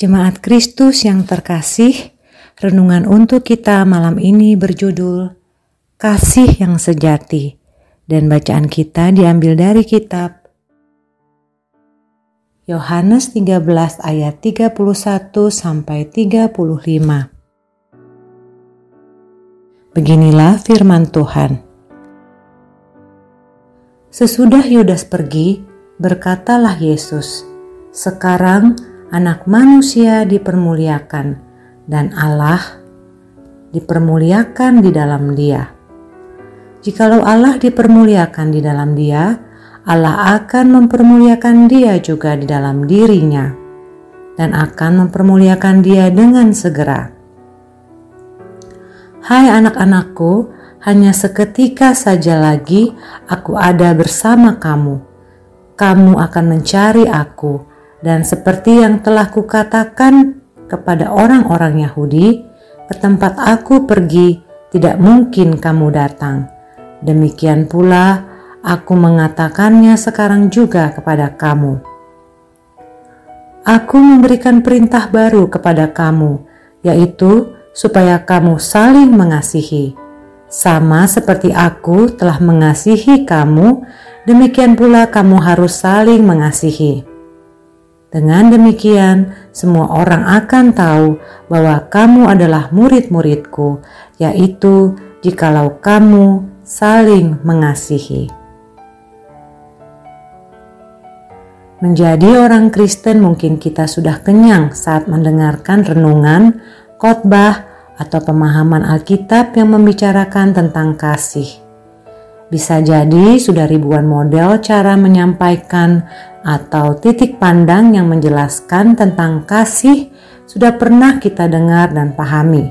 Jemaat Kristus yang terkasih, renungan untuk kita malam ini berjudul Kasih yang Sejati dan bacaan kita diambil dari kitab Yohanes 13 ayat 31 sampai 35. Beginilah firman Tuhan. Sesudah Yudas pergi, berkatalah Yesus, "Sekarang anak manusia dipermuliakan dan Allah dipermuliakan di dalam dia. Jikalau Allah dipermuliakan di dalam dia, Allah akan mempermuliakan dia juga di dalam dirinya dan akan mempermuliakan dia dengan segera. Hai anak-anakku, hanya seketika saja lagi aku ada bersama kamu. Kamu akan mencari aku, dan seperti yang telah kukatakan kepada orang-orang Yahudi, ke tempat aku pergi tidak mungkin kamu datang. Demikian pula aku mengatakannya sekarang juga kepada kamu. Aku memberikan perintah baru kepada kamu, yaitu supaya kamu saling mengasihi. Sama seperti aku telah mengasihi kamu, demikian pula kamu harus saling mengasihi. Dengan demikian, semua orang akan tahu bahwa kamu adalah murid-muridku, yaitu jikalau kamu saling mengasihi. Menjadi orang Kristen mungkin kita sudah kenyang saat mendengarkan renungan, khotbah, atau pemahaman Alkitab yang membicarakan tentang kasih. Bisa jadi sudah ribuan model cara menyampaikan atau titik pandang yang menjelaskan tentang kasih sudah pernah kita dengar dan pahami.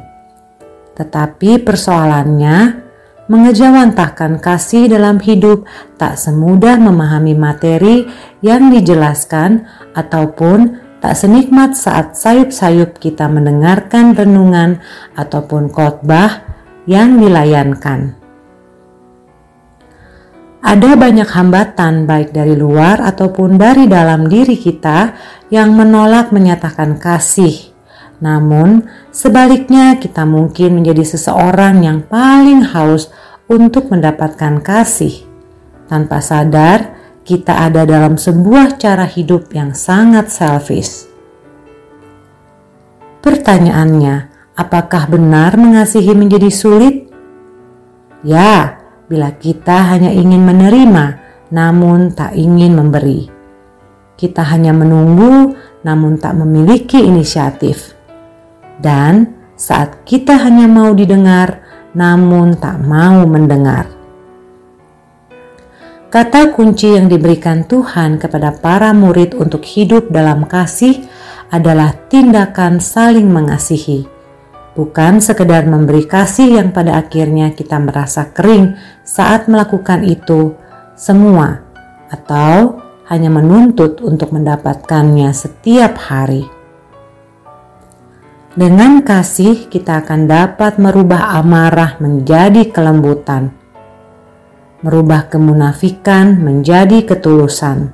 Tetapi persoalannya, mengejawantahkan kasih dalam hidup tak semudah memahami materi yang dijelaskan ataupun tak senikmat saat sayup-sayup kita mendengarkan renungan ataupun khotbah yang dilayankan. Ada banyak hambatan, baik dari luar ataupun dari dalam diri kita, yang menolak menyatakan kasih. Namun, sebaliknya, kita mungkin menjadi seseorang yang paling haus untuk mendapatkan kasih. Tanpa sadar, kita ada dalam sebuah cara hidup yang sangat selfish. Pertanyaannya, apakah benar mengasihi menjadi sulit? Ya, bila kita hanya ingin menerima namun tak ingin memberi. Kita hanya menunggu namun tak memiliki inisiatif. Dan saat kita hanya mau didengar namun tak mau mendengar. Kata kunci yang diberikan Tuhan kepada para murid untuk hidup dalam kasih adalah tindakan saling mengasihi bukan sekedar memberi kasih yang pada akhirnya kita merasa kering saat melakukan itu semua, atau hanya menuntut untuk mendapatkannya setiap hari. Dengan kasih, kita akan dapat merubah amarah menjadi kelembutan, merubah kemunafikan menjadi ketulusan,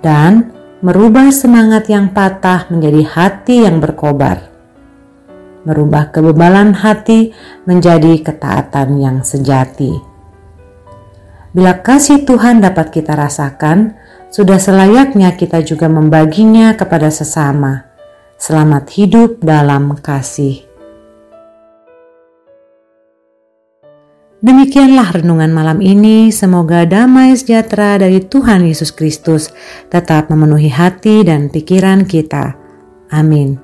dan merubah semangat yang patah menjadi hati yang berkobar merubah kebebalan hati menjadi ketaatan yang sejati. Bila kasih Tuhan dapat kita rasakan, sudah selayaknya kita juga membaginya kepada sesama. Selamat hidup dalam kasih. Demikianlah renungan malam ini. Semoga damai sejahtera dari Tuhan Yesus Kristus tetap memenuhi hati dan pikiran kita. Amin.